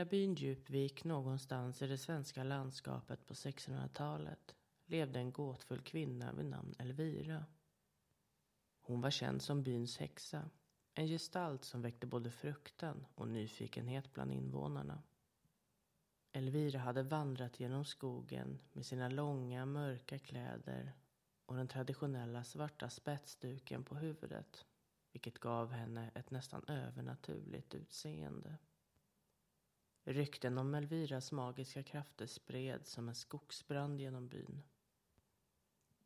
I lilla byn Djupvik någonstans i det svenska landskapet på 1600-talet levde en gåtfull kvinna vid namn Elvira. Hon var känd som byns häxa. En gestalt som väckte både fruktan och nyfikenhet bland invånarna. Elvira hade vandrat genom skogen med sina långa mörka kläder och den traditionella svarta spetsduken på huvudet. Vilket gav henne ett nästan övernaturligt utseende. Rykten om Elviras magiska krafter spreds som en skogsbrand genom byn.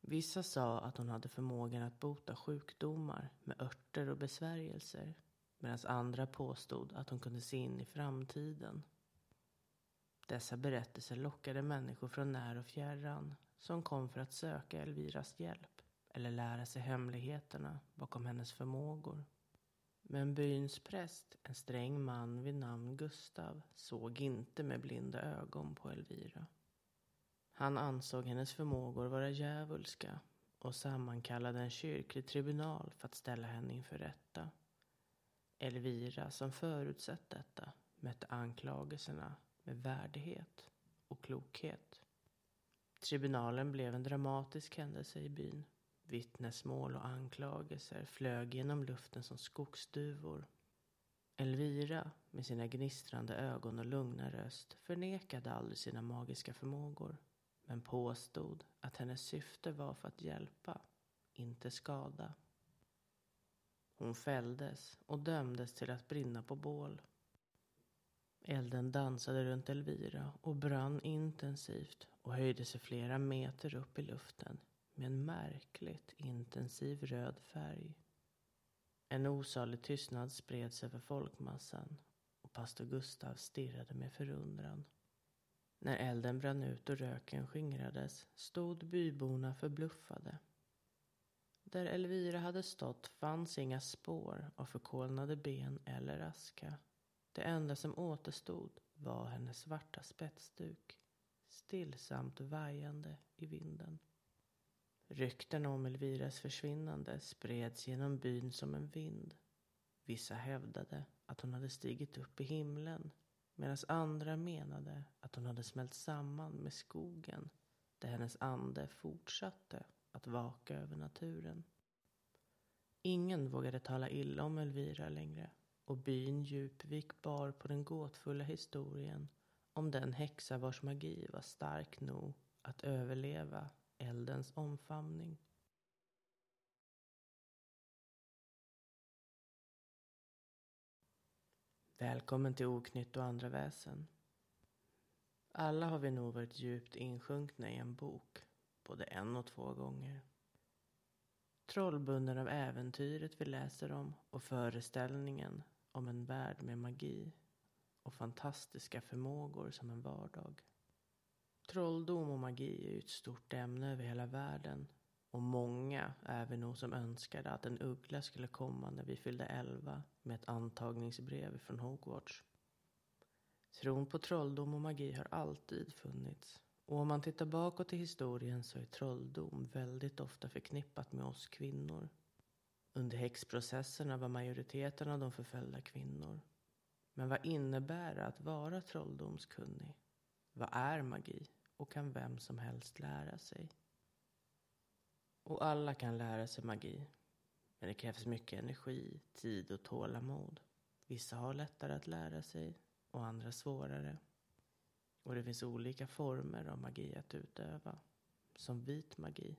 Vissa sa att hon hade förmågan att bota sjukdomar med örter och besvärjelser medan andra påstod att hon kunde se in i framtiden. Dessa berättelser lockade människor från när och fjärran som kom för att söka Elviras hjälp eller lära sig hemligheterna bakom hennes förmågor. Men byns präst, en sträng man vid namn Gustav, såg inte med blinda ögon på Elvira. Han ansåg hennes förmågor vara djävulska och sammankallade en kyrklig tribunal för att ställa henne inför rätta. Elvira, som förutsett detta, mötte anklagelserna med värdighet och klokhet. Tribunalen blev en dramatisk händelse i byn. Vittnesmål och anklagelser flög genom luften som skogsduvor. Elvira, med sina gnistrande ögon och lugna röst, förnekade aldrig sina magiska förmågor men påstod att hennes syfte var för att hjälpa, inte skada. Hon fälldes och dömdes till att brinna på bål. Elden dansade runt Elvira och brann intensivt och höjde sig flera meter upp i luften med en märkligt intensiv röd färg. En osalig tystnad spreds över folkmassan och pastor Gustav stirrade med förundran. När elden brann ut och röken skingrades stod byborna förbluffade. Där Elvira hade stått fanns inga spår av förkolnade ben eller aska. Det enda som återstod var hennes svarta spetsduk, stillsamt vajande i vinden. Rykten om Elviras försvinnande spreds genom byn som en vind. Vissa hävdade att hon hade stigit upp i himlen medan andra menade att hon hade smält samman med skogen där hennes ande fortsatte att vaka över naturen. Ingen vågade tala illa om Elvira längre och byn Djupvik bar på den gåtfulla historien om den häxa vars magi var stark nog att överleva eldens omfamning. Välkommen till Oknytt och andra väsen. Alla har vi nog varit djupt insjunkna i en bok, både en och två gånger. Trollbunden av äventyret vi läser om och föreställningen om en värld med magi och fantastiska förmågor som en vardag. Trolldom och magi är ju ett stort ämne över hela världen och många är vi nog som önskade att en uggla skulle komma när vi fyllde elva med ett antagningsbrev från Hogwarts. Tron på trolldom och magi har alltid funnits. Och om man tittar bakåt i historien så är trolldom väldigt ofta förknippat med oss kvinnor. Under häxprocesserna var majoriteten av de förföljda kvinnor. Men vad innebär det att vara trolldomskunnig? Vad är magi? Och kan vem som helst lära sig? Och alla kan lära sig magi. Men det krävs mycket energi, tid och tålamod. Vissa har lättare att lära sig och andra svårare. Och det finns olika former av magi att utöva. Som vit magi.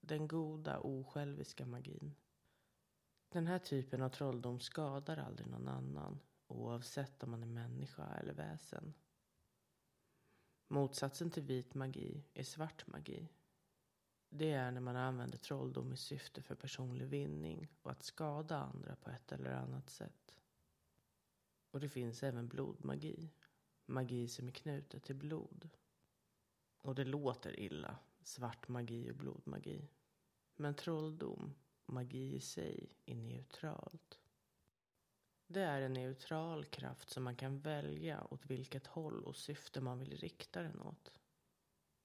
Den goda, osjälviska magin. Den här typen av trolldom skadar aldrig någon annan oavsett om man är människa eller väsen. Motsatsen till vit magi är svart magi det är när man använder trolldom i syfte för personlig vinning och att skada andra på ett eller annat sätt. Och det finns även blodmagi. Magi som är knutet till blod. Och det låter illa, svart magi och blodmagi. Men trolldom, magi i sig, är neutralt. Det är en neutral kraft som man kan välja åt vilket håll och syfte man vill rikta den åt.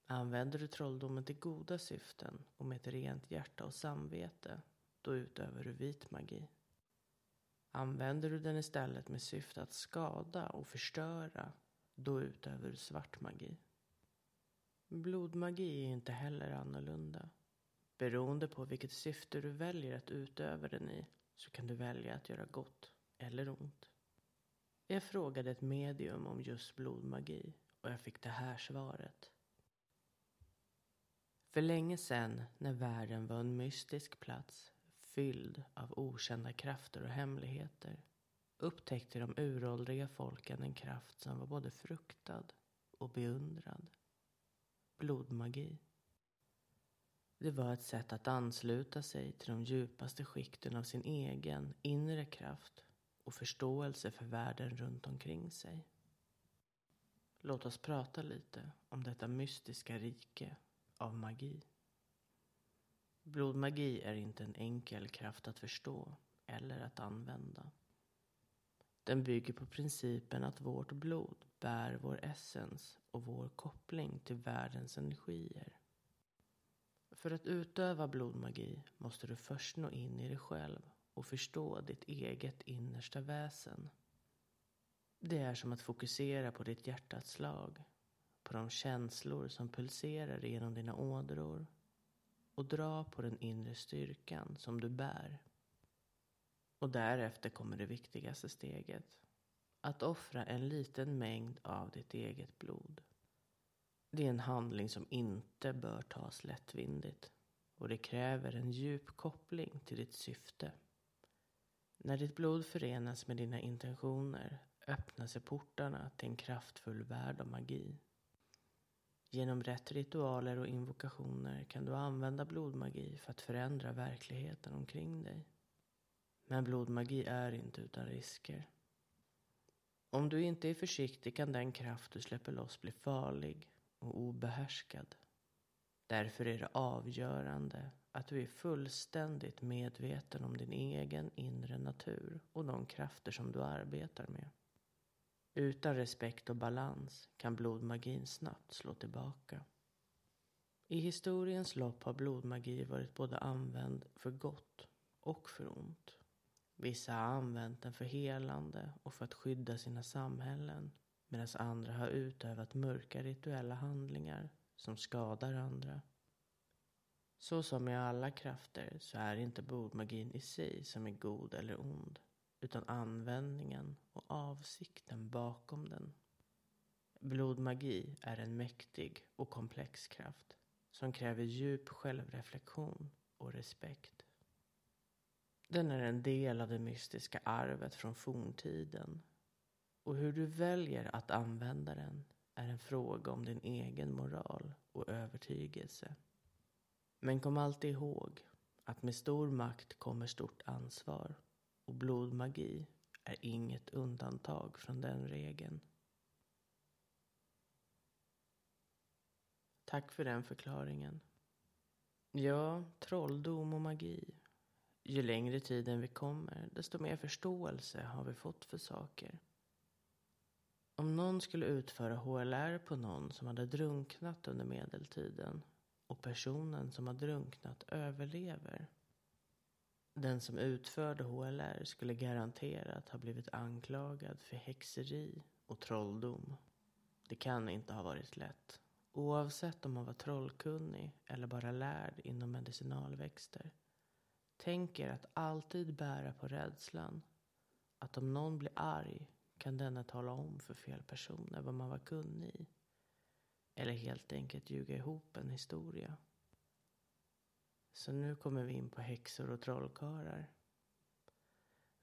Använder du trolldomen till goda syften och med ett rent hjärta och samvete, då utövar du vit magi. Använder du den istället med syfte att skada och förstöra, då utövar du svart magi. Blodmagi är inte heller annorlunda. Beroende på vilket syfte du väljer att utöva den i så kan du välja att göra gott eller ont. Jag frågade ett medium om just blodmagi och jag fick det här svaret. För länge sedan, när världen var en mystisk plats fylld av okända krafter och hemligheter upptäckte de uråldriga folken en kraft som var både fruktad och beundrad. Blodmagi. Det var ett sätt att ansluta sig till de djupaste skikten av sin egen inre kraft och förståelse för världen runt omkring sig. Låt oss prata lite om detta mystiska rike av magi. Blodmagi är inte en enkel kraft att förstå eller att använda. Den bygger på principen att vårt blod bär vår essens och vår koppling till världens energier. För att utöva blodmagi måste du först nå in i dig själv och förstå ditt eget innersta väsen. Det är som att fokusera på ditt hjärtats slag, på de känslor som pulserar genom dina ådror och dra på den inre styrkan som du bär. Och därefter kommer det viktigaste steget. Att offra en liten mängd av ditt eget blod. Det är en handling som inte bör tas lättvindigt och det kräver en djup koppling till ditt syfte. När ditt blod förenas med dina intentioner öppnar sig portarna till en kraftfull värld av magi. Genom rätt ritualer och invokationer kan du använda blodmagi för att förändra verkligheten omkring dig. Men blodmagi är inte utan risker. Om du inte är försiktig kan den kraft du släpper loss bli farlig och obehärskad. Därför är det avgörande att du är fullständigt medveten om din egen inre natur och de krafter som du arbetar med. Utan respekt och balans kan blodmagin snabbt slå tillbaka. I historiens lopp har blodmagi varit både använd för gott och för ont. Vissa har använt den för helande och för att skydda sina samhällen medan andra har utövat mörka rituella handlingar som skadar andra. Så som med alla krafter så är det inte blodmagin i sig som är god eller ond utan användningen och avsikten bakom den. Blodmagi är en mäktig och komplex kraft som kräver djup självreflektion och respekt. Den är en del av det mystiska arvet från forntiden och hur du väljer att använda den är en fråga om din egen moral och övertygelse. Men kom alltid ihåg att med stor makt kommer stort ansvar och blodmagi är inget undantag från den regeln. Tack för den förklaringen. Ja, trolldom och magi. Ju längre tiden vi kommer, desto mer förståelse har vi fått för saker. Om någon skulle utföra HLR på någon som hade drunknat under medeltiden och personen som har drunknat överlever den som utförde HLR skulle garanterat ha blivit anklagad för häxeri och trolldom. Det kan inte ha varit lätt. Oavsett om man var trollkunnig eller bara lärd inom medicinalväxter. Tänk er att alltid bära på rädslan. Att om någon blir arg kan denna tala om för fel personer vad man var kunnig i. Eller helt enkelt ljuga ihop en historia. Så nu kommer vi in på häxor och trollkarlar.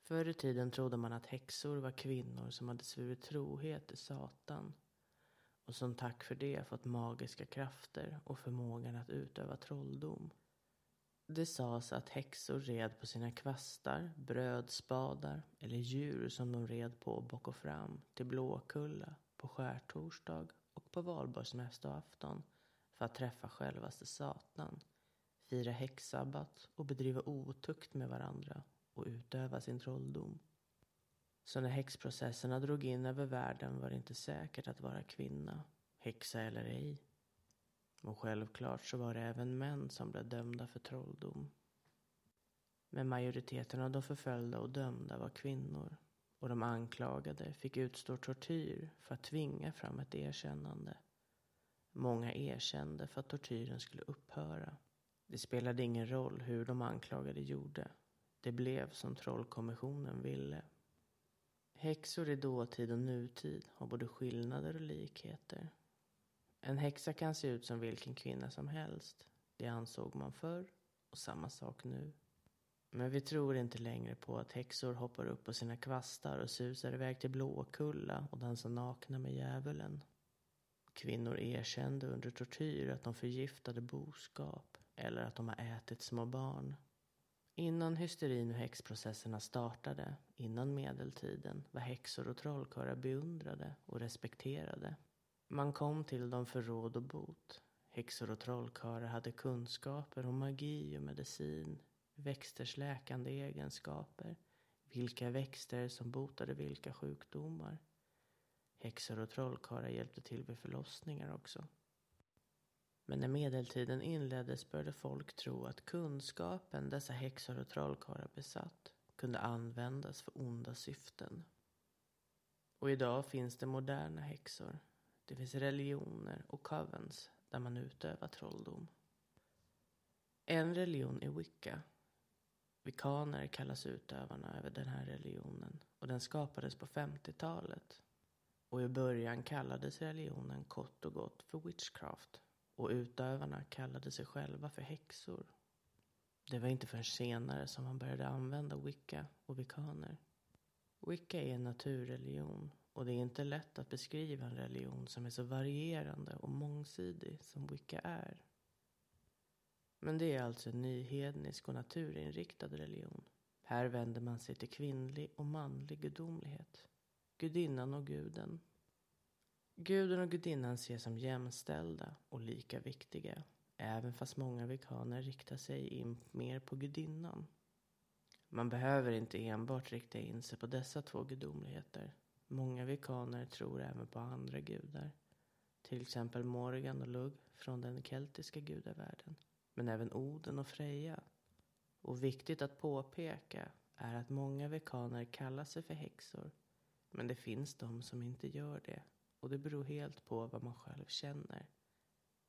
Förr i tiden trodde man att häxor var kvinnor som hade svurit trohet till Satan och som tack för det fått magiska krafter och förmågan att utöva trolldom. Det sades att häxor red på sina kvastar, brödspadar eller djur som de red på bock och fram till Blåkulla på skärtorsdag på valborgsmässoafton för att träffa självaste Satan fira häxsabbat och bedriva otukt med varandra och utöva sin trolldom. Så när häxprocesserna drog in över världen var det inte säkert att vara kvinna, häxa eller ej. Och självklart så var det även män som blev dömda för trolldom. Men majoriteten av de förföljda och dömda var kvinnor och de anklagade fick utstå tortyr för att tvinga fram ett erkännande. Många erkände för att tortyren skulle upphöra. Det spelade ingen roll hur de anklagade gjorde. Det blev som trollkommissionen ville. Häxor i dåtid och nutid har både skillnader och likheter. En häxa kan se ut som vilken kvinna som helst. Det ansåg man förr och samma sak nu. Men vi tror inte längre på att häxor hoppar upp på sina kvastar och susar iväg till Blåkulla och dansar nakna med djävulen. Kvinnor erkände under tortyr att de förgiftade boskap eller att de har ätit små barn. Innan hysterin och häxprocesserna startade, innan medeltiden, var häxor och trollkarlar beundrade och respekterade. Man kom till dem för råd och bot. Häxor och trollkarlar hade kunskaper om magi och medicin, växters läkande egenskaper, vilka växter som botade vilka sjukdomar. Häxor och trollkarlar hjälpte till vid förlossningar också. Men när medeltiden inleddes började folk tro att kunskapen dessa häxor och trollkarlar besatt kunde användas för onda syften. Och idag finns det moderna häxor. Det finns religioner och covens där man utövar trolldom. En religion är wicca. Vikaner kallas utövarna över den här religionen och den skapades på 50-talet. Och i början kallades religionen kort och gott för witchcraft och utövarna kallade sig själva för häxor. Det var inte förrän senare som man började använda wicca och vikaner. Wicca är en naturreligion och det är inte lätt att beskriva en religion som är så varierande och mångsidig som wicca är. Men det är alltså en nyhednisk och naturinriktad religion. Här vänder man sig till kvinnlig och manlig gudomlighet. Gudinnan och guden Guden och gudinnan ses som jämställda och lika viktiga, även fast många vikaner riktar sig in mer på gudinnan. Man behöver inte enbart rikta in sig på dessa två gudomligheter. Många vikaner tror även på andra gudar. Till exempel Morgan och Lugg från den keltiska gudavärlden. Men även Oden och Freja. Och viktigt att påpeka är att många vekaner kallar sig för häxor. Men det finns de som inte gör det och det beror helt på vad man själv känner.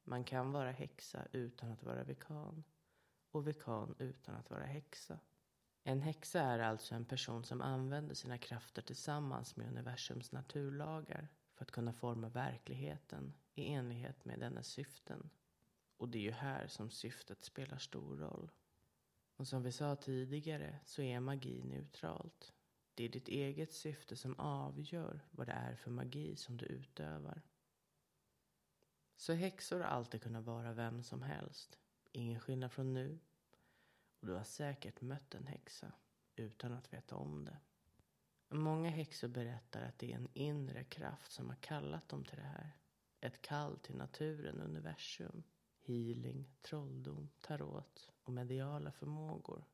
Man kan vara häxa utan att vara vekan och vekan utan att vara häxa. En häxa är alltså en person som använder sina krafter tillsammans med universums naturlagar för att kunna forma verkligheten i enlighet med dennes syften. Och det är ju här som syftet spelar stor roll. Och som vi sa tidigare så är magi neutralt. Det är ditt eget syfte som avgör vad det är för magi som du utövar. Så häxor har alltid kunnat vara vem som helst. Ingen skillnad från nu. Och du har säkert mött en häxa utan att veta om det. Många häxor berättar att det är en inre kraft som har kallat dem till det här. Ett kall till naturen, universum, healing, trolldom, tarot och mediala förmågor.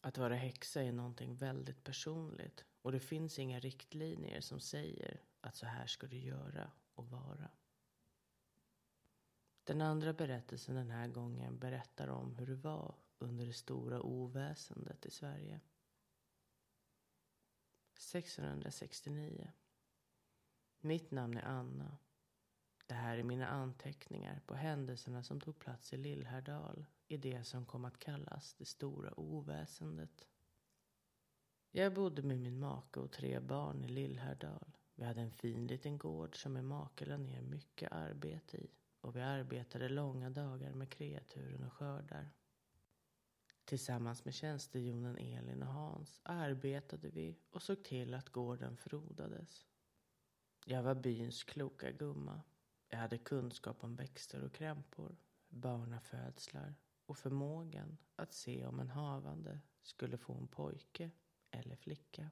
Att vara häxa är någonting väldigt personligt och det finns inga riktlinjer som säger att så här ska du göra och vara. Den andra berättelsen den här gången berättar om hur det var under det stora oväsendet i Sverige. 1669. Mitt namn är Anna. Det här är mina anteckningar på händelserna som tog plats i Lillhärdal i det som kom att kallas det stora oväsendet. Jag bodde med min make och tre barn i Lillhärdal. Vi hade en fin liten gård som min make la ner mycket arbete i och vi arbetade långa dagar med kreaturen och skördar. Tillsammans med tjänstehjonen Elin och Hans arbetade vi och såg till att gården frodades. Jag var byns kloka gumma. Jag hade kunskap om växter och krämpor, barnafödslar och förmågan att se om en havande skulle få en pojke eller flicka.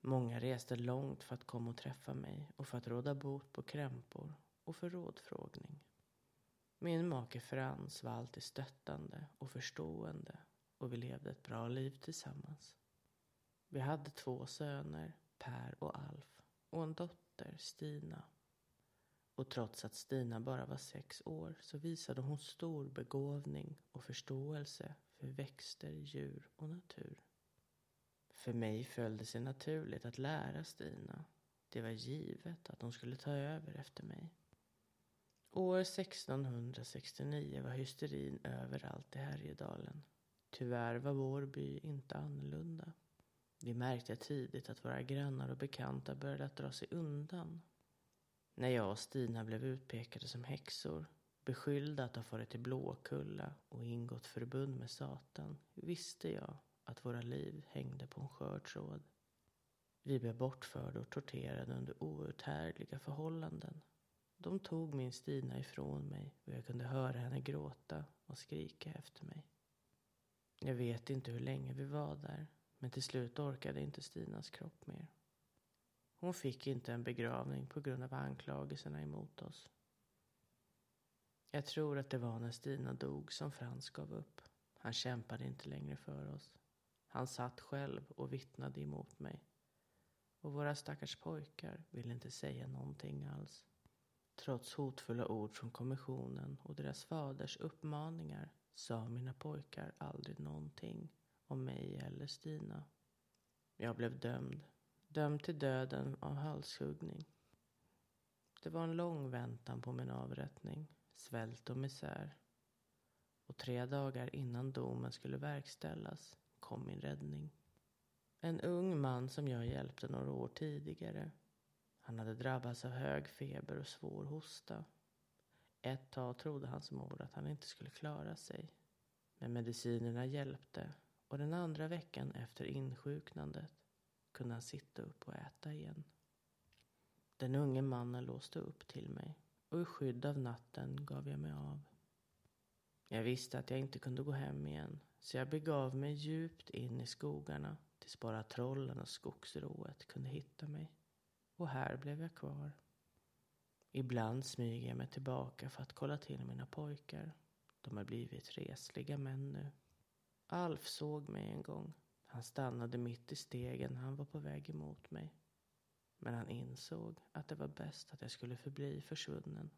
Många reste långt för att komma och träffa mig och för att råda bot på krämpor och för rådfrågning. Min make Frans var alltid stöttande och förstående och vi levde ett bra liv tillsammans. Vi hade två söner, Per och Alf, och en dotter, Stina. Och trots att Stina bara var sex år så visade hon stor begåvning och förståelse för växter, djur och natur. För mig föll det sig naturligt att lära Stina. Det var givet att hon skulle ta över efter mig. År 1669 var hysterin överallt i Härjedalen. Tyvärr var vår by inte annorlunda. Vi märkte tidigt att våra grannar och bekanta började att dra sig undan. När jag och Stina blev utpekade som häxor, beskyllda att ha farit till Blåkulla och ingått förbund med Satan, visste jag att våra liv hängde på en skör tråd. Vi blev bortförda och torterade under outhärdliga förhållanden. De tog min Stina ifrån mig och jag kunde höra henne gråta och skrika efter mig. Jag vet inte hur länge vi var där, men till slut orkade inte Stinas kropp mer. Hon fick inte en begravning på grund av anklagelserna emot oss. Jag tror att det var när Stina dog som Frans gav upp. Han kämpade inte längre för oss. Han satt själv och vittnade emot mig. Och våra stackars pojkar ville inte säga någonting alls. Trots hotfulla ord från kommissionen och deras faders uppmaningar sa mina pojkar aldrig någonting om mig eller Stina. Jag blev dömd. Dömd till döden av halshuggning. Det var en lång väntan på min avrättning, svält och misär. Och tre dagar innan domen skulle verkställas kom min räddning. En ung man som jag hjälpte några år tidigare. Han hade drabbats av hög feber och svår hosta. Ett tag trodde hans mor att han inte skulle klara sig. Men medicinerna hjälpte och den andra veckan efter insjuknandet kunde han sitta upp och äta igen. Den unge mannen låste upp till mig och i skydd av natten gav jag mig av. Jag visste att jag inte kunde gå hem igen så jag begav mig djupt in i skogarna tills bara trollen och skogsrået kunde hitta mig. Och här blev jag kvar. Ibland smyger jag mig tillbaka för att kolla till mina pojkar. De har blivit resliga män nu. Alf såg mig en gång. Han stannade mitt i stegen han var på väg emot mig. Men han insåg att det var bäst att jag skulle förbli försvunnen.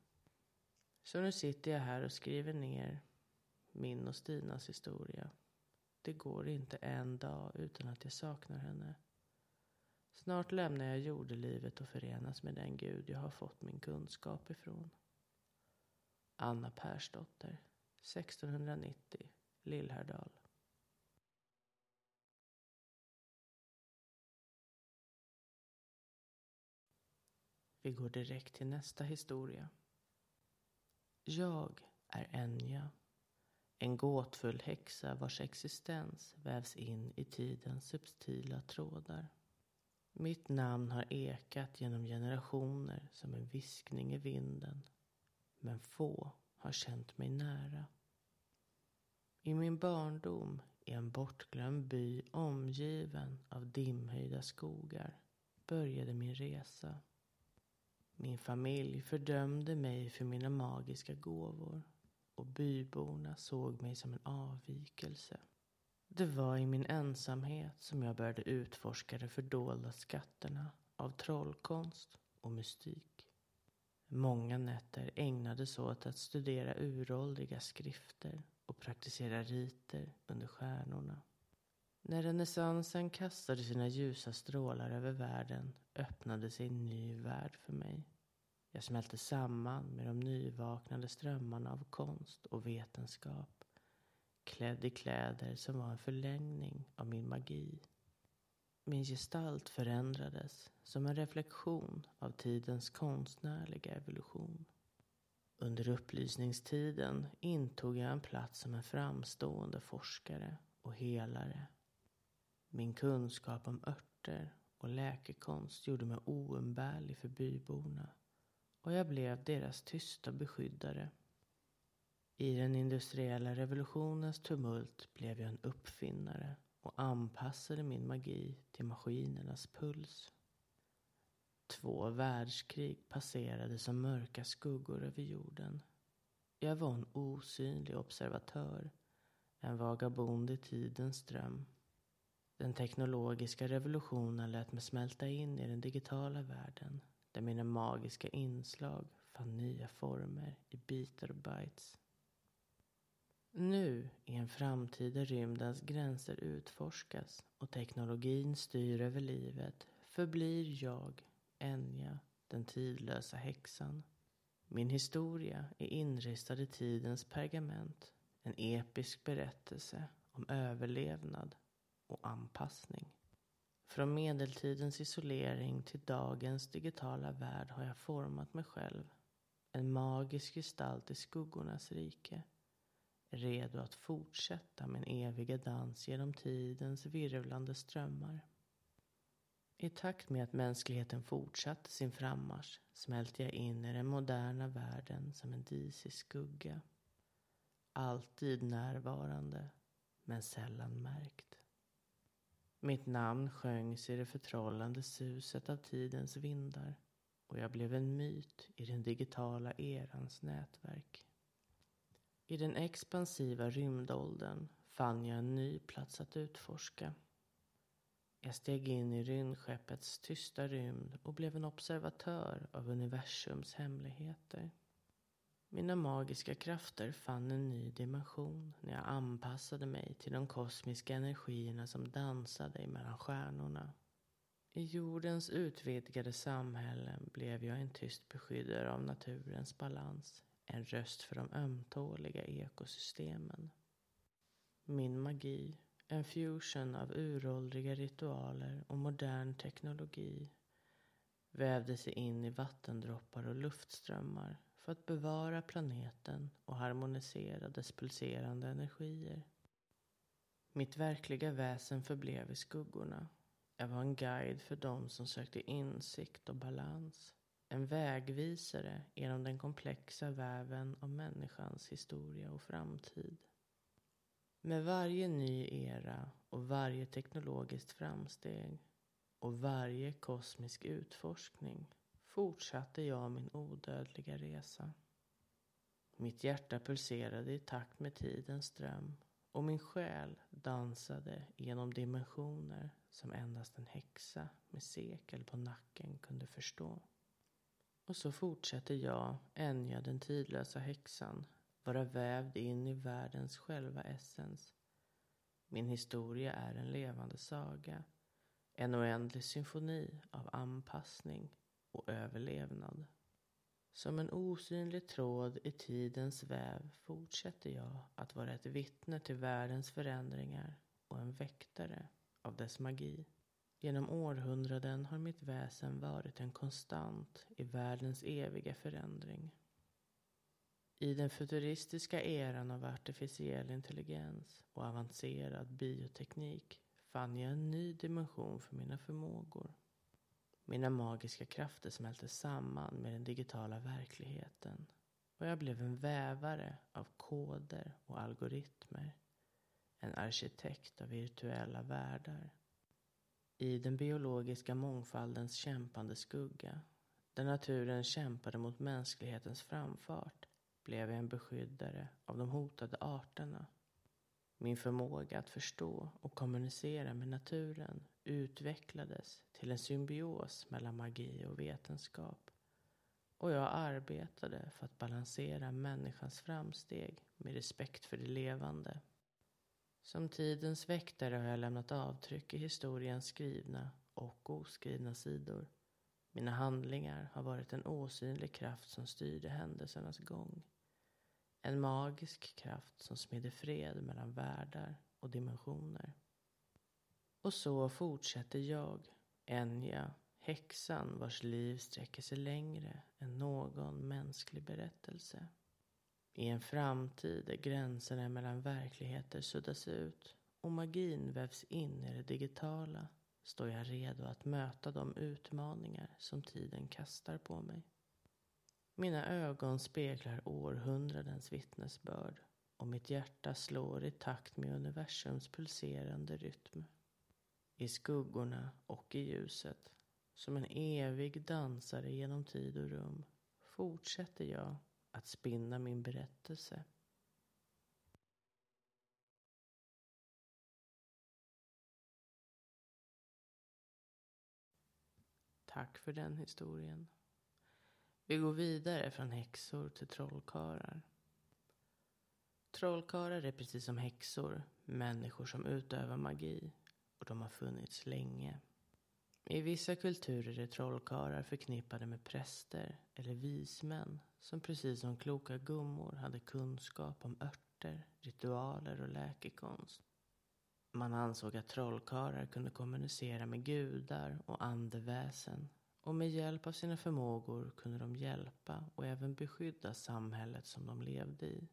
Så nu sitter jag här och skriver ner min och Stinas historia. Det går inte en dag utan att jag saknar henne. Snart lämnar jag jordelivet och förenas med den Gud jag har fått min kunskap ifrån. Anna Persdotter, 1690, Lillhärdal. Vi går direkt till nästa historia. Jag är Enja. En gåtfull häxa vars existens vävs in i tidens subtila trådar. Mitt namn har ekat genom generationer som en viskning i vinden. Men få har känt mig nära. I min barndom i en bortglömd by omgiven av dimhöjda skogar började min resa. Min familj fördömde mig för mina magiska gåvor och byborna såg mig som en avvikelse. Det var i min ensamhet som jag började utforska de fördolda skatterna av trollkonst och mystik. Många nätter ägnades åt att studera uråldriga skrifter och praktisera riter under stjärnorna. När renässansen kastade sina ljusa strålar över världen öppnade sig en ny värld för mig. Jag smälte samman med de nyvaknade strömmarna av konst och vetenskap. Klädd i kläder som var en förlängning av min magi. Min gestalt förändrades som en reflektion av tidens konstnärliga evolution. Under upplysningstiden intog jag en plats som en framstående forskare och helare. Min kunskap om örter och läkekonst gjorde mig oumbärlig för byborna och jag blev deras tysta beskyddare. I den industriella revolutionens tumult blev jag en uppfinnare och anpassade min magi till maskinernas puls. Två världskrig passerade som mörka skuggor över jorden. Jag var en osynlig observatör, en vagabond i tidens ström. Den teknologiska revolutionen lät mig smälta in i den digitala världen där mina magiska inslag fann nya former i bitar och bytes. Nu, i en framtid där rymdens gränser utforskas och teknologin styr över livet, förblir jag, Enya, den tidlösa häxan. Min historia är inristad i tidens pergament. En episk berättelse om överlevnad och anpassning. Från medeltidens isolering till dagens digitala värld har jag format mig själv. En magisk gestalt i skuggornas rike. Redo att fortsätta min eviga dans genom tidens virvlande strömmar. I takt med att mänskligheten fortsatte sin frammarsch smälte jag in i den moderna världen som en disig skugga. Alltid närvarande, men sällan märkt. Mitt namn sjöngs i det förtrollande suset av tidens vindar och jag blev en myt i den digitala erans nätverk. I den expansiva rymdåldern fann jag en ny plats att utforska. Jag steg in i rymdskeppets tysta rymd och blev en observatör av universums hemligheter. Mina magiska krafter fann en ny dimension när jag anpassade mig till de kosmiska energierna som dansade mellan stjärnorna. I jordens utvidgade samhällen blev jag en tyst beskyddare av naturens balans. En röst för de ömtåliga ekosystemen. Min magi, en fusion av uråldriga ritualer och modern teknologi vävde sig in i vattendroppar och luftströmmar för att bevara planeten och harmonisera dess pulserande energier. Mitt verkliga väsen förblev i skuggorna. Jag var en guide för dem som sökte insikt och balans. En vägvisare genom den komplexa väven av människans historia och framtid. Med varje ny era och varje teknologiskt framsteg och varje kosmisk utforskning fortsatte jag min odödliga resa. Mitt hjärta pulserade i takt med tidens ström och min själ dansade genom dimensioner som endast en häxa med sekel på nacken kunde förstå. Och så fortsätter jag, Enya den tidlösa häxan, vara vävd in i världens själva essens. Min historia är en levande saga, en oändlig symfoni av anpassning och överlevnad. Som en osynlig tråd i tidens väv fortsätter jag att vara ett vittne till världens förändringar och en väktare av dess magi. Genom århundraden har mitt väsen varit en konstant i världens eviga förändring. I den futuristiska eran av artificiell intelligens och avancerad bioteknik fann jag en ny dimension för mina förmågor. Mina magiska krafter smälte samman med den digitala verkligheten och jag blev en vävare av koder och algoritmer. En arkitekt av virtuella världar. I den biologiska mångfaldens kämpande skugga, där naturen kämpade mot mänsklighetens framfart, blev jag en beskyddare av de hotade arterna. Min förmåga att förstå och kommunicera med naturen utvecklades till en symbios mellan magi och vetenskap. Och jag arbetade för att balansera människans framsteg med respekt för det levande. Som tidens väktare har jag lämnat avtryck i historiens skrivna och oskrivna sidor. Mina handlingar har varit en osynlig kraft som styrde händelsernas gång. En magisk kraft som smidde fred mellan världar och dimensioner. Och så fortsätter jag, Enya, häxan vars liv sträcker sig längre än någon mänsklig berättelse. I en framtid där gränserna mellan verkligheter suddas ut och magin vävs in i det digitala står jag redo att möta de utmaningar som tiden kastar på mig. Mina ögon speglar århundradens vittnesbörd och mitt hjärta slår i takt med universums pulserande rytm. I skuggorna och i ljuset, som en evig dansare genom tid och rum, fortsätter jag att spinna min berättelse. Tack för den historien. Vi går vidare från häxor till trollkarlar. Trollkarlar är precis som häxor, människor som utövar magi. Och de har funnits länge. I vissa kulturer är trollkarlar förknippade med präster eller vismän som precis som kloka gummor hade kunskap om örter, ritualer och läkekonst. Man ansåg att trollkarlar kunde kommunicera med gudar och andeväsen och med hjälp av sina förmågor kunde de hjälpa och även beskydda samhället som de levde i.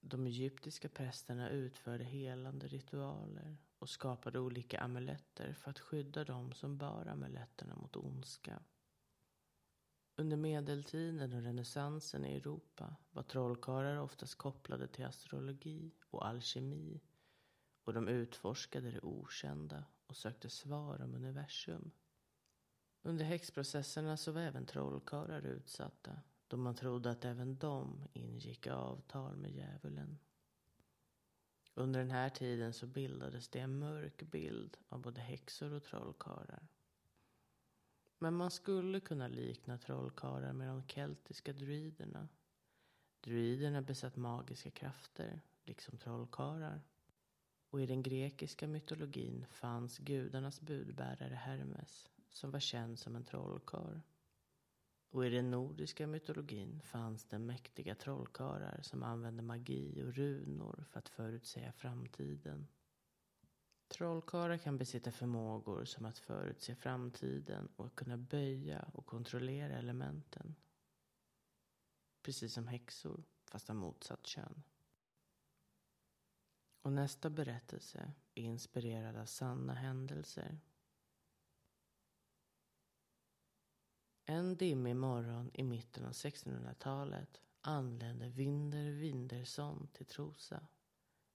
De egyptiska prästerna utförde helande ritualer och skapade olika amuletter för att skydda dem som bar amuletterna mot ondska. Under medeltiden och renässansen i Europa var trollkarlar oftast kopplade till astrologi och alkemi och de utforskade det okända och sökte svar om universum. Under häxprocesserna så var även trollkarlar utsatta då man trodde att även de ingick avtal med djävulen. Under den här tiden så bildades det en mörk bild av både häxor och trollkarlar. Men man skulle kunna likna trollkarlar med de keltiska druiderna. Druiderna besatt magiska krafter, liksom trollkarlar. Och i den grekiska mytologin fanns gudarnas budbärare Hermes, som var känd som en trollkarl. Och i den nordiska mytologin fanns det mäktiga trollkarlar som använde magi och runor för att förutsäga framtiden. Trollkarlar kan besitta förmågor som att förutse framtiden och kunna böja och kontrollera elementen. Precis som häxor, fast av motsatt kön. Och nästa berättelse är inspirerad av sanna händelser En dimmig morgon i mitten av 1600-talet anlände Winder Windersson till Trosa.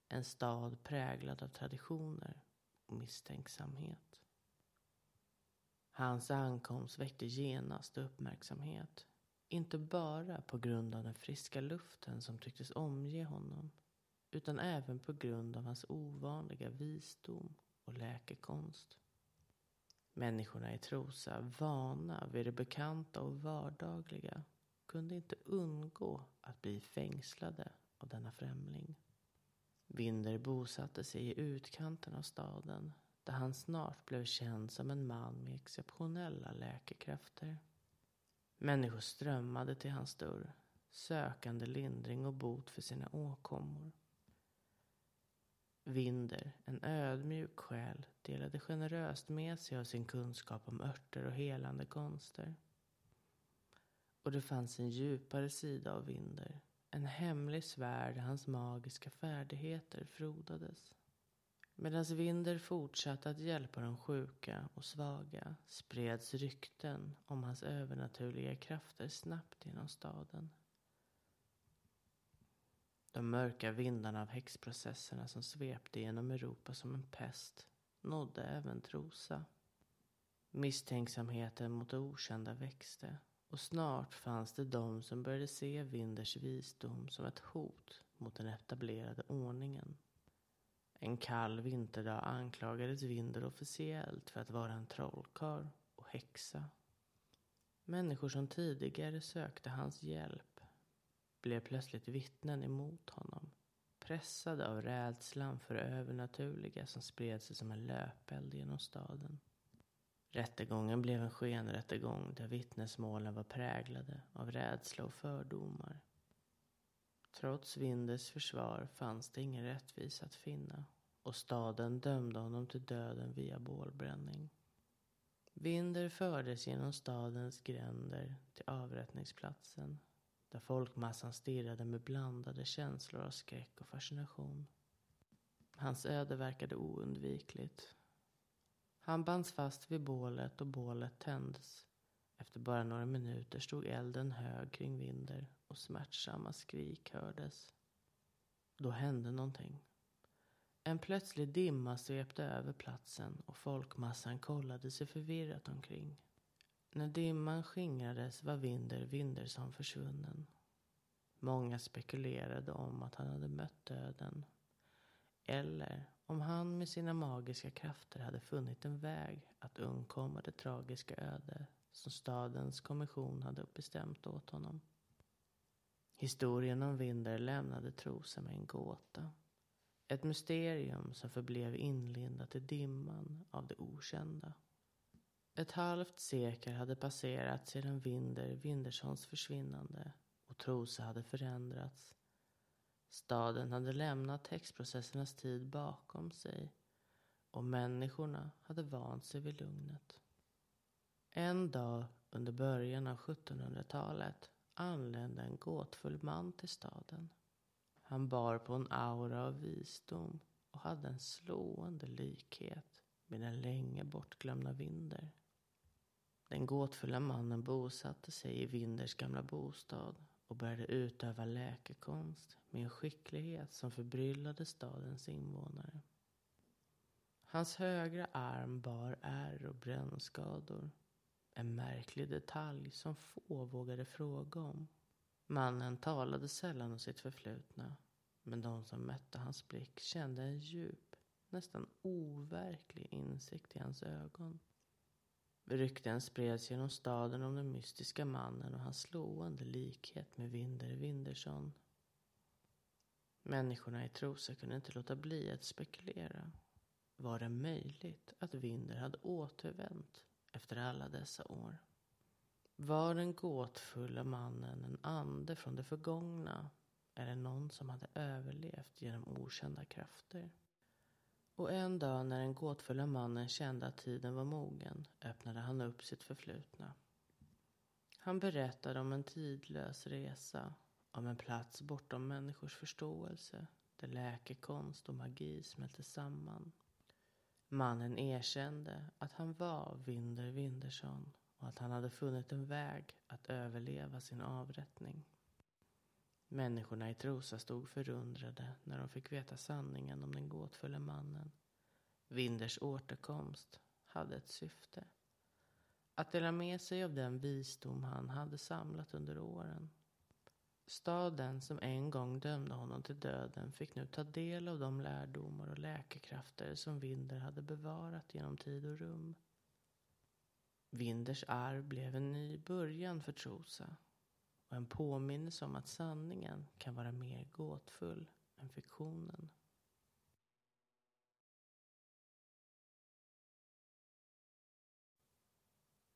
En stad präglad av traditioner och misstänksamhet. Hans ankomst väckte genast uppmärksamhet. Inte bara på grund av den friska luften som tycktes omge honom utan även på grund av hans ovanliga visdom och läkekonst. Människorna i Trosa, vana vid det bekanta och vardagliga, kunde inte undgå att bli fängslade av denna främling. Vinder bosatte sig i utkanten av staden där han snart blev känd som en man med exceptionella läkekrafter. Människor strömmade till hans dörr, sökande lindring och bot för sina åkommor. Vinder, en ödmjuk själ, delade generöst med sig av sin kunskap om örter och helande konster. Och det fanns en djupare sida av Vinder, en hemlig sfär där hans magiska färdigheter frodades. Medan Vinder fortsatte att hjälpa de sjuka och svaga spreds rykten om hans övernaturliga krafter snabbt genom staden. De mörka vindarna av häxprocesserna som svepte genom Europa som en pest nådde även Trosa. Misstänksamheten mot det okända växte och snart fanns det de som började se Vinders visdom som ett hot mot den etablerade ordningen. En kall vinterdag anklagades Vinder officiellt för att vara en trollkarl och häxa. Människor som tidigare sökte hans hjälp blev plötsligt vittnen emot honom. Pressade av rädslan för det övernaturliga som spred sig som en löpeld genom staden. Rättegången blev en skenrättegång där vittnesmålen var präglade av rädsla och fördomar. Trots Vinders försvar fanns det ingen rättvisa att finna och staden dömde honom till döden via bålbränning. Vinder fördes genom stadens gränder till avrättningsplatsen där folkmassan stirrade med blandade känslor av skräck och fascination. Hans öde verkade oundvikligt. Han bands fast vid bålet och bålet tändes. Efter bara några minuter stod elden hög kring Vinder och smärtsamma skrik hördes. Då hände någonting. En plötslig dimma svepte över platsen och folkmassan kollade sig förvirrat omkring. När dimman skingrades var Vinder Vindersson försvunnen. Många spekulerade om att han hade mött döden. Eller om han med sina magiska krafter hade funnit en väg att undkomma det tragiska öde som stadens kommission hade bestämt åt honom. Historien om Vinder lämnade Trosa med en gåta. Ett mysterium som förblev inlindat i dimman av det okända. Ett halvt sekel hade passerat sedan Vinder Winderssons försvinnande och Trosa hade förändrats. Staden hade lämnat häxprocessernas tid bakom sig och människorna hade vant sig vid lugnet. En dag under början av 1700-talet anlände en gåtfull man till staden. Han bar på en aura av visdom och hade en slående likhet med den länge bortglömda Vinder. Den gåtfulla mannen bosatte sig i Vinders gamla bostad och började utöva läkekonst med en skicklighet som förbryllade stadens invånare. Hans högra arm bar ärr och brännskador. En märklig detalj som få vågade fråga om. Mannen talade sällan om sitt förflutna. Men de som mötte hans blick kände en djup, nästan overklig insikt i hans ögon. Rykten spreds genom staden om den mystiska mannen och hans slående likhet med Vinder Windersson. Människorna i Trosa kunde inte låta bli att spekulera. Var det möjligt att Vinder hade återvänt efter alla dessa år? Var den gåtfulla mannen en ande från det förgångna eller någon som hade överlevt genom okända krafter? Och en dag när den gåtfulla mannen kände att tiden var mogen öppnade han upp sitt förflutna. Han berättade om en tidlös resa, om en plats bortom människors förståelse där läkekonst och magi smälte samman. Mannen erkände att han var Vinder Windersson och att han hade funnit en väg att överleva sin avrättning. Människorna i Trosa stod förundrade när de fick veta sanningen om den gåtfulla mannen. Vinders återkomst hade ett syfte. Att dela med sig av den visdom han hade samlat under åren. Staden som en gång dömde honom till döden fick nu ta del av de lärdomar och läkekrafter som Vinder hade bevarat genom tid och rum. Vinders arv blev en ny början för Trosa och en påminnelse om att sanningen kan vara mer gåtfull än fiktionen.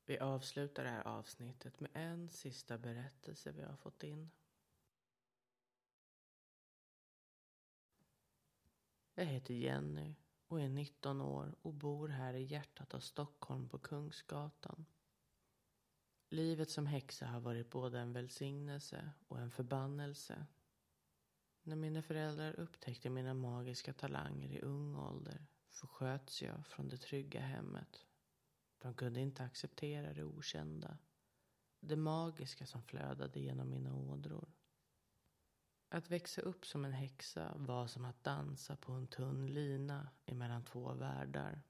Vi avslutar det här avsnittet med en sista berättelse vi har fått in. Jag heter Jenny och är 19 år och bor här i hjärtat av Stockholm på Kungsgatan. Livet som häxa har varit både en välsignelse och en förbannelse. När mina föräldrar upptäckte mina magiska talanger i ung ålder försköts jag från det trygga hemmet. De kunde inte acceptera det okända. Det magiska som flödade genom mina ådror. Att växa upp som en häxa var som att dansa på en tunn lina emellan två världar.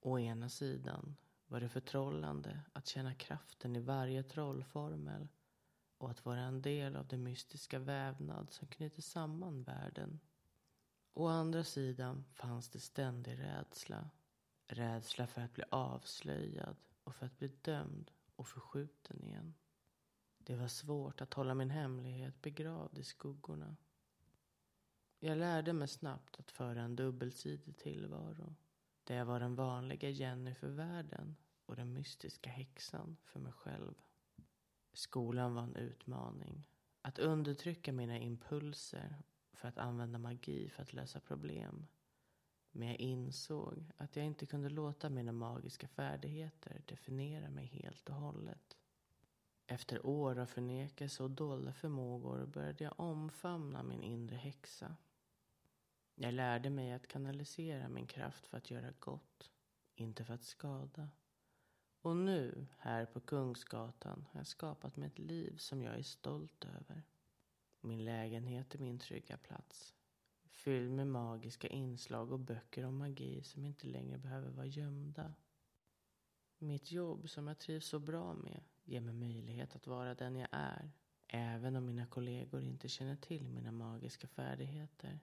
Å ena sidan var det förtrollande att känna kraften i varje trollformel och att vara en del av den mystiska vävnad som knyter samman världen. Å andra sidan fanns det ständig rädsla. Rädsla för att bli avslöjad och för att bli dömd och förskjuten igen. Det var svårt att hålla min hemlighet begravd i skuggorna. Jag lärde mig snabbt att föra en dubbelsidig tillvaro. Där jag var den vanliga Jenny för världen och den mystiska häxan för mig själv. Skolan var en utmaning. Att undertrycka mina impulser för att använda magi för att lösa problem. Men jag insåg att jag inte kunde låta mina magiska färdigheter definiera mig helt och hållet. Efter år av förnekelse och dolda förmågor började jag omfamna min inre häxa. Jag lärde mig att kanalisera min kraft för att göra gott, inte för att skada. Och nu, här på Kungsgatan, har jag skapat mig ett liv som jag är stolt över. Min lägenhet är min trygga plats. Fylld med magiska inslag och böcker om magi som inte längre behöver vara gömda. Mitt jobb som jag trivs så bra med ger mig möjlighet att vara den jag är. Även om mina kollegor inte känner till mina magiska färdigheter.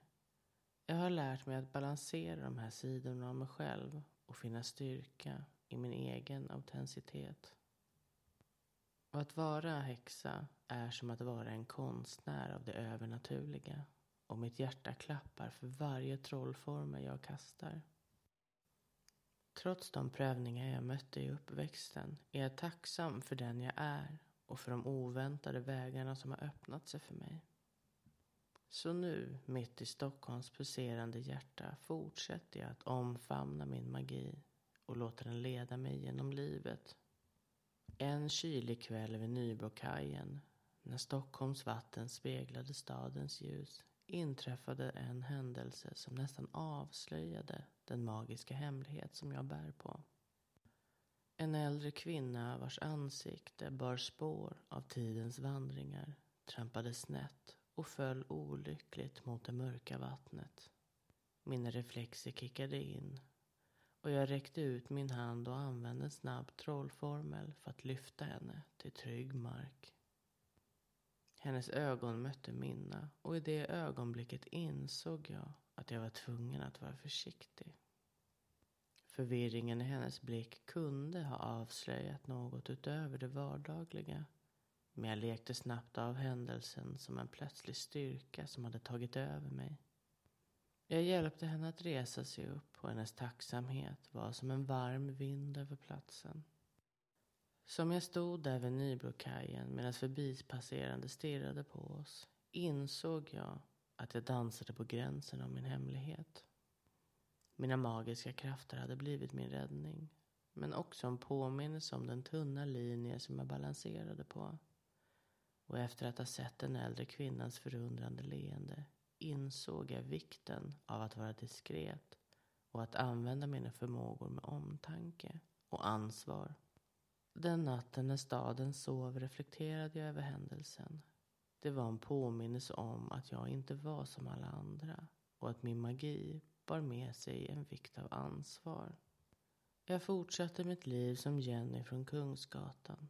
Jag har lärt mig att balansera de här sidorna av mig själv och finna styrka i min egen autenticitet. Och att vara häxa är som att vara en konstnär av det övernaturliga. Och mitt hjärta klappar för varje trollformel jag kastar. Trots de prövningar jag mötte i uppväxten är jag tacksam för den jag är och för de oväntade vägarna som har öppnat sig för mig. Så nu, mitt i Stockholms pulserande hjärta, fortsätter jag att omfamna min magi och låter den leda mig genom livet. En kylig kväll vid Nybrokajen, när Stockholms vatten speglade stadens ljus, inträffade en händelse som nästan avslöjade den magiska hemlighet som jag bär på. En äldre kvinna vars ansikte bar spår av tidens vandringar trampade snett och föll olyckligt mot det mörka vattnet. Mina reflexer kickade in och jag räckte ut min hand och använde en snabb trollformel för att lyfta henne till trygg mark. Hennes ögon mötte mina och i det ögonblicket insåg jag att jag var tvungen att vara försiktig. Förvirringen i hennes blick kunde ha avslöjat något utöver det vardagliga. Men jag lekte snabbt av händelsen som en plötslig styrka som hade tagit över mig. Jag hjälpte henne att resa sig upp och hennes tacksamhet var som en varm vind över platsen. Som jag stod där vid Nybrokajen medan förbipasserande stirrade på oss insåg jag att jag dansade på gränsen av min hemlighet. Mina magiska krafter hade blivit min räddning men också en påminnelse om den tunna linje som jag balanserade på. Och efter att ha sett den äldre kvinnans förundrande leende insåg jag vikten av att vara diskret och att använda mina förmågor med omtanke och ansvar. Den natten när staden sov reflekterade jag över händelsen. Det var en påminnelse om att jag inte var som alla andra och att min magi bar med sig en vikt av ansvar. Jag fortsatte mitt liv som Jenny från Kungsgatan.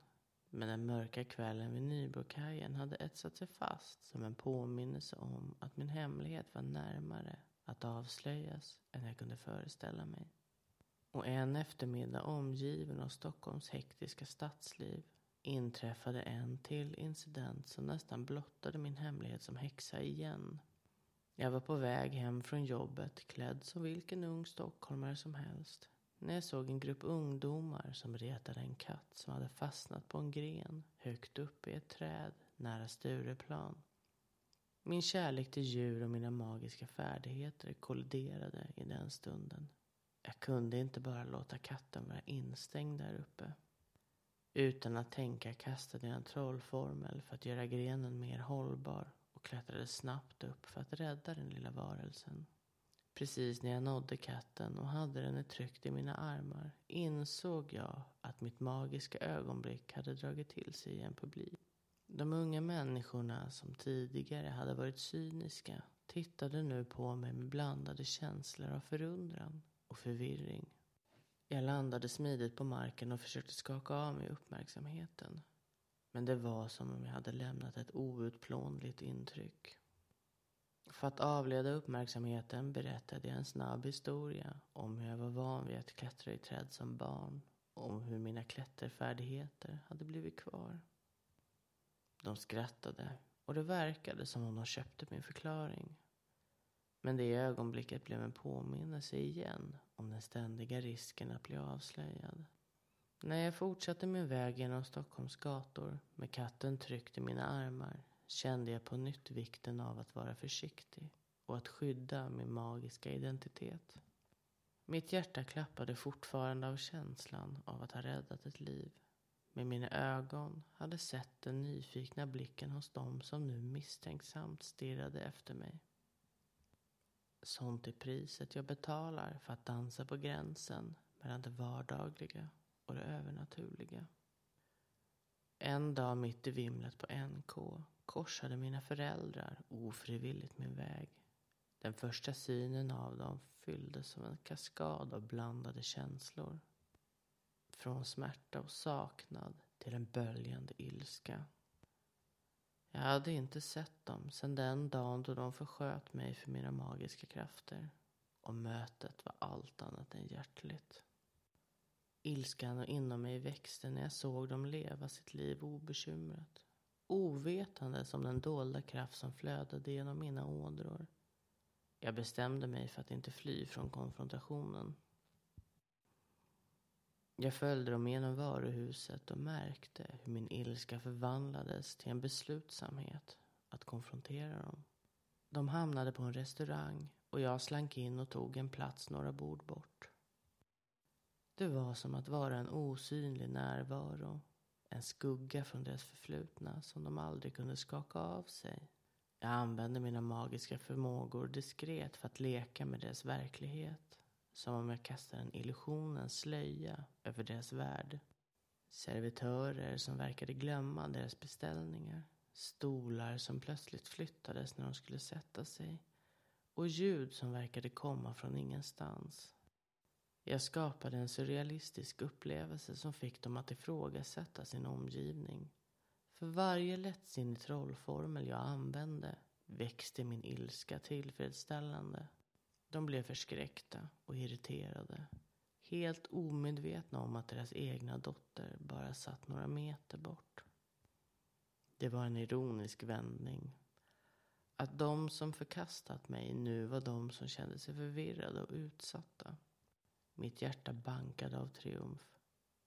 Men den mörka kvällen vid Nybrokajen hade etsat sig fast som en påminnelse om att min hemlighet var närmare att avslöjas än jag kunde föreställa mig. Och en eftermiddag omgiven av Stockholms hektiska stadsliv inträffade en till incident som nästan blottade min hemlighet som häxa igen. Jag var på väg hem från jobbet klädd som vilken ung stockholmare som helst när jag såg en grupp ungdomar som retade en katt som hade fastnat på en gren högt uppe i ett träd nära Stureplan. Min kärlek till djur och mina magiska färdigheter kolliderade i den stunden. Jag kunde inte bara låta katten vara instängd där uppe. Utan att tänka kastade jag en trollformel för att göra grenen mer hållbar och klättrade snabbt upp för att rädda den lilla varelsen. Precis när jag nådde katten och hade den tryckt i mina armar insåg jag att mitt magiska ögonblick hade dragit till sig en publik. De unga människorna som tidigare hade varit cyniska tittade nu på mig med blandade känslor av förundran och förvirring. Jag landade smidigt på marken och försökte skaka av mig uppmärksamheten. Men det var som om jag hade lämnat ett outplånligt intryck. För att avleda uppmärksamheten berättade jag en snabb historia om hur jag var van vid att klättra i träd som barn och om hur mina klätterfärdigheter hade blivit kvar. De skrattade och det verkade som om de köpte min förklaring. Men det ögonblicket blev en påminnelse igen om den ständiga risken att bli avslöjad. När jag fortsatte min väg genom Stockholms gator med katten tryckt i mina armar kände jag på nytt vikten av att vara försiktig och att skydda min magiska identitet. Mitt hjärta klappade fortfarande av känslan av att ha räddat ett liv. Men mina ögon hade sett den nyfikna blicken hos dem som nu misstänksamt stirrade efter mig. Sånt är priset jag betalar för att dansa på gränsen mellan det vardagliga och det övernaturliga. En dag mitt i vimlet på NK korsade mina föräldrar ofrivilligt min väg. Den första synen av dem fylldes som en kaskad av blandade känslor. Från smärta och saknad till en böljande ilska. Jag hade inte sett dem sedan den dagen då de försköt mig för mina magiska krafter. Och mötet var allt annat än hjärtligt. Ilskan inom mig växte när jag såg dem leva sitt liv obekymrat. Ovetande som den dolda kraft som flödade genom mina ådror. Jag bestämde mig för att inte fly från konfrontationen. Jag följde dem genom varuhuset och märkte hur min ilska förvandlades till en beslutsamhet att konfrontera dem. De hamnade på en restaurang och jag slank in och tog en plats några bord bort. Det var som att vara en osynlig närvaro. En skugga från deras förflutna som de aldrig kunde skaka av sig. Jag använde mina magiska förmågor diskret för att leka med deras verklighet. Som om jag kastade en illusionens slöja över deras värld. Servitörer som verkade glömma deras beställningar. Stolar som plötsligt flyttades när de skulle sätta sig. Och ljud som verkade komma från ingenstans. Jag skapade en surrealistisk upplevelse som fick dem att ifrågasätta sin omgivning. För varje lättsinnig trollformel jag använde växte min ilska tillfredsställande. De blev förskräckta och irriterade. Helt omedvetna om att deras egna dotter bara satt några meter bort. Det var en ironisk vändning. Att de som förkastat mig nu var de som kände sig förvirrade och utsatta. Mitt hjärta bankade av triumf.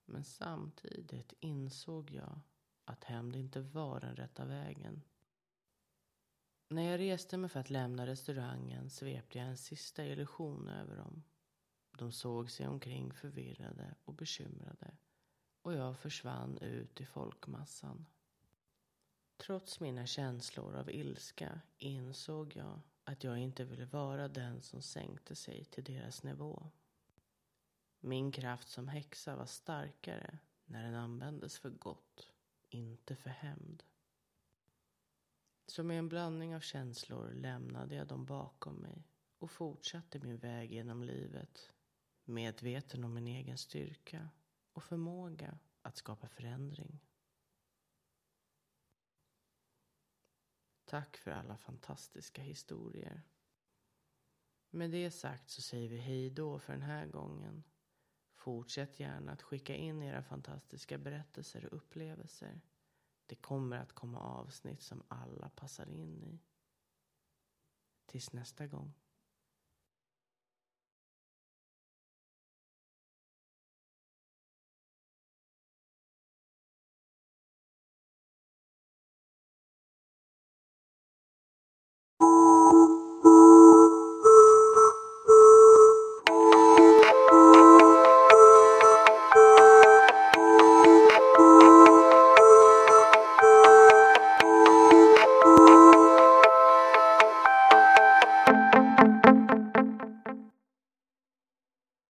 Men samtidigt insåg jag att hämnd inte var den rätta vägen. När jag reste mig för att lämna restaurangen svepte jag en sista illusion över dem. De såg sig omkring förvirrade och bekymrade och jag försvann ut i folkmassan. Trots mina känslor av ilska insåg jag att jag inte ville vara den som sänkte sig till deras nivå. Min kraft som häxa var starkare när den användes för gott, inte för hämnd. Så med en blandning av känslor lämnade jag dem bakom mig och fortsatte min väg genom livet medveten om min egen styrka och förmåga att skapa förändring. Tack för alla fantastiska historier. Med det sagt så säger vi hej då för den här gången. Fortsätt gärna att skicka in era fantastiska berättelser och upplevelser. Det kommer att komma avsnitt som alla passar in i. Tills nästa gång.